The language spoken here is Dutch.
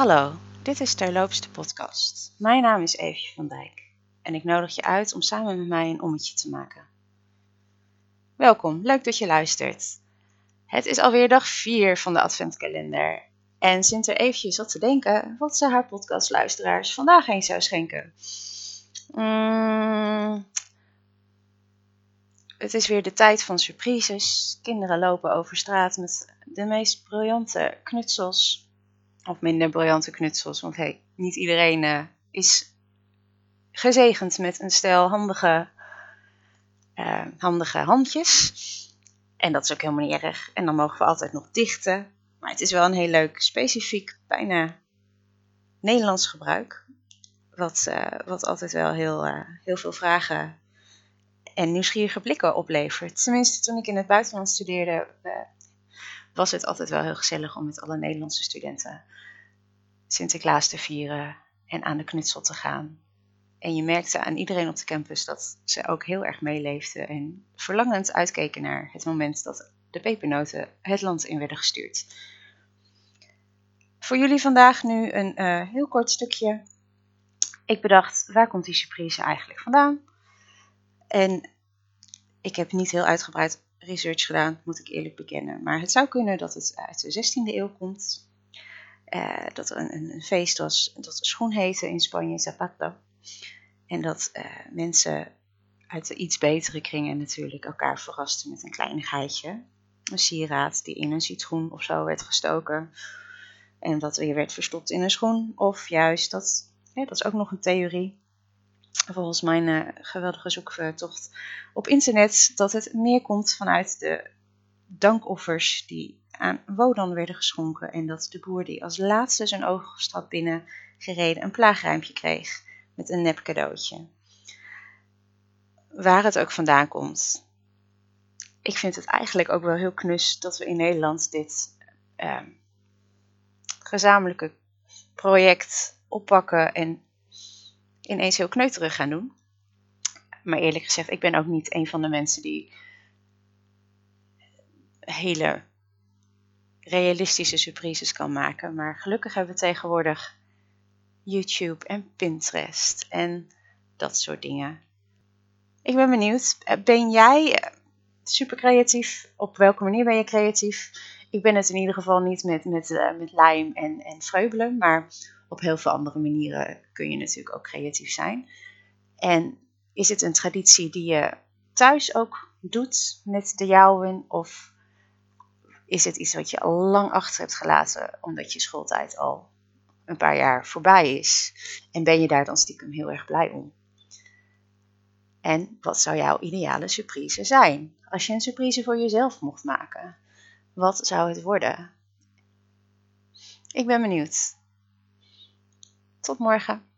Hallo, dit is Terloops de podcast. Mijn naam is Eefje van Dijk en ik nodig je uit om samen met mij een ommetje te maken. Welkom, leuk dat je luistert. Het is alweer dag 4 van de adventkalender en Sinter Eefje zat te denken wat ze haar podcastluisteraars vandaag eens zou schenken. Mm, het is weer de tijd van surprises. Kinderen lopen over straat met de meest briljante knutsels of minder briljante knutsels. Want hey, niet iedereen uh, is gezegend met een stel handige, uh, handige handjes. En dat is ook helemaal niet erg. En dan mogen we altijd nog dichten. Maar het is wel een heel leuk, specifiek, bijna Nederlands gebruik. Wat, uh, wat altijd wel heel, heel veel vragen en nieuwsgierige blikken oplevert. Tenminste, toen ik in het buitenland studeerde, was het altijd wel heel gezellig om met alle Nederlandse studenten Sinterklaas te vieren en aan de knutsel te gaan. En je merkte aan iedereen op de campus dat ze ook heel erg meeleefden en verlangend uitkeken naar het moment dat de pepernoten het land in werden gestuurd. Voor jullie vandaag nu een uh, heel kort stukje. Ik bedacht, waar komt die surprise eigenlijk vandaan? En ik heb niet heel uitgebreid research gedaan, moet ik eerlijk bekennen. Maar het zou kunnen dat het uit de 16e eeuw komt. Uh, dat er een, een, feest was dat schoen heette in Spanje, Zapato. En dat uh, mensen uit de iets betere kringen natuurlijk elkaar verrasten met een kleinigheidje. Een sieraad die in een citroen of zo werd gestoken. En dat weer werd verstopt in een schoen. Of juist, dat, dat is ook nog een theorie. Volgens mijn uh, geweldige zoektocht op internet. Dat het meer komt vanuit de dankoffers die aan Wodan werden geschonken en dat de boer die als laatste zijn oogstad binnen gereden een plaagrijmpje kreeg met een nep cadeautje. Waar het ook vandaan komt. Ik vind het eigenlijk ook wel heel knus dat we in Nederland dit uh, gezamenlijke project oppakken en ineens heel kneuterig gaan doen. Maar eerlijk gezegd, ik ben ook niet een van de mensen die hele realistische surprises kan maken. Maar gelukkig hebben we tegenwoordig YouTube en Pinterest en dat soort dingen. Ik ben benieuwd, eh, ben jij eh, super creatief? Op welke manier ben je creatief? Ik ben het in ieder geval niet met, met, uh, met lijm en, en vreubelen, maar op heel veel andere manieren kun je natuurlijk ook creatief zijn. En is het een traditie die je thuis ook doet met de jouwen? Of is het iets wat je al lang achter hebt gelaten omdat je schooltijd al een paar jaar voorbij is? En ben je daar dan stiekem heel erg blij om? En wat zou jouw ideale surprise zijn? Als je een surprise voor jezelf mocht maken, wat zou het worden? Ik ben benieuwd. Tot morgen.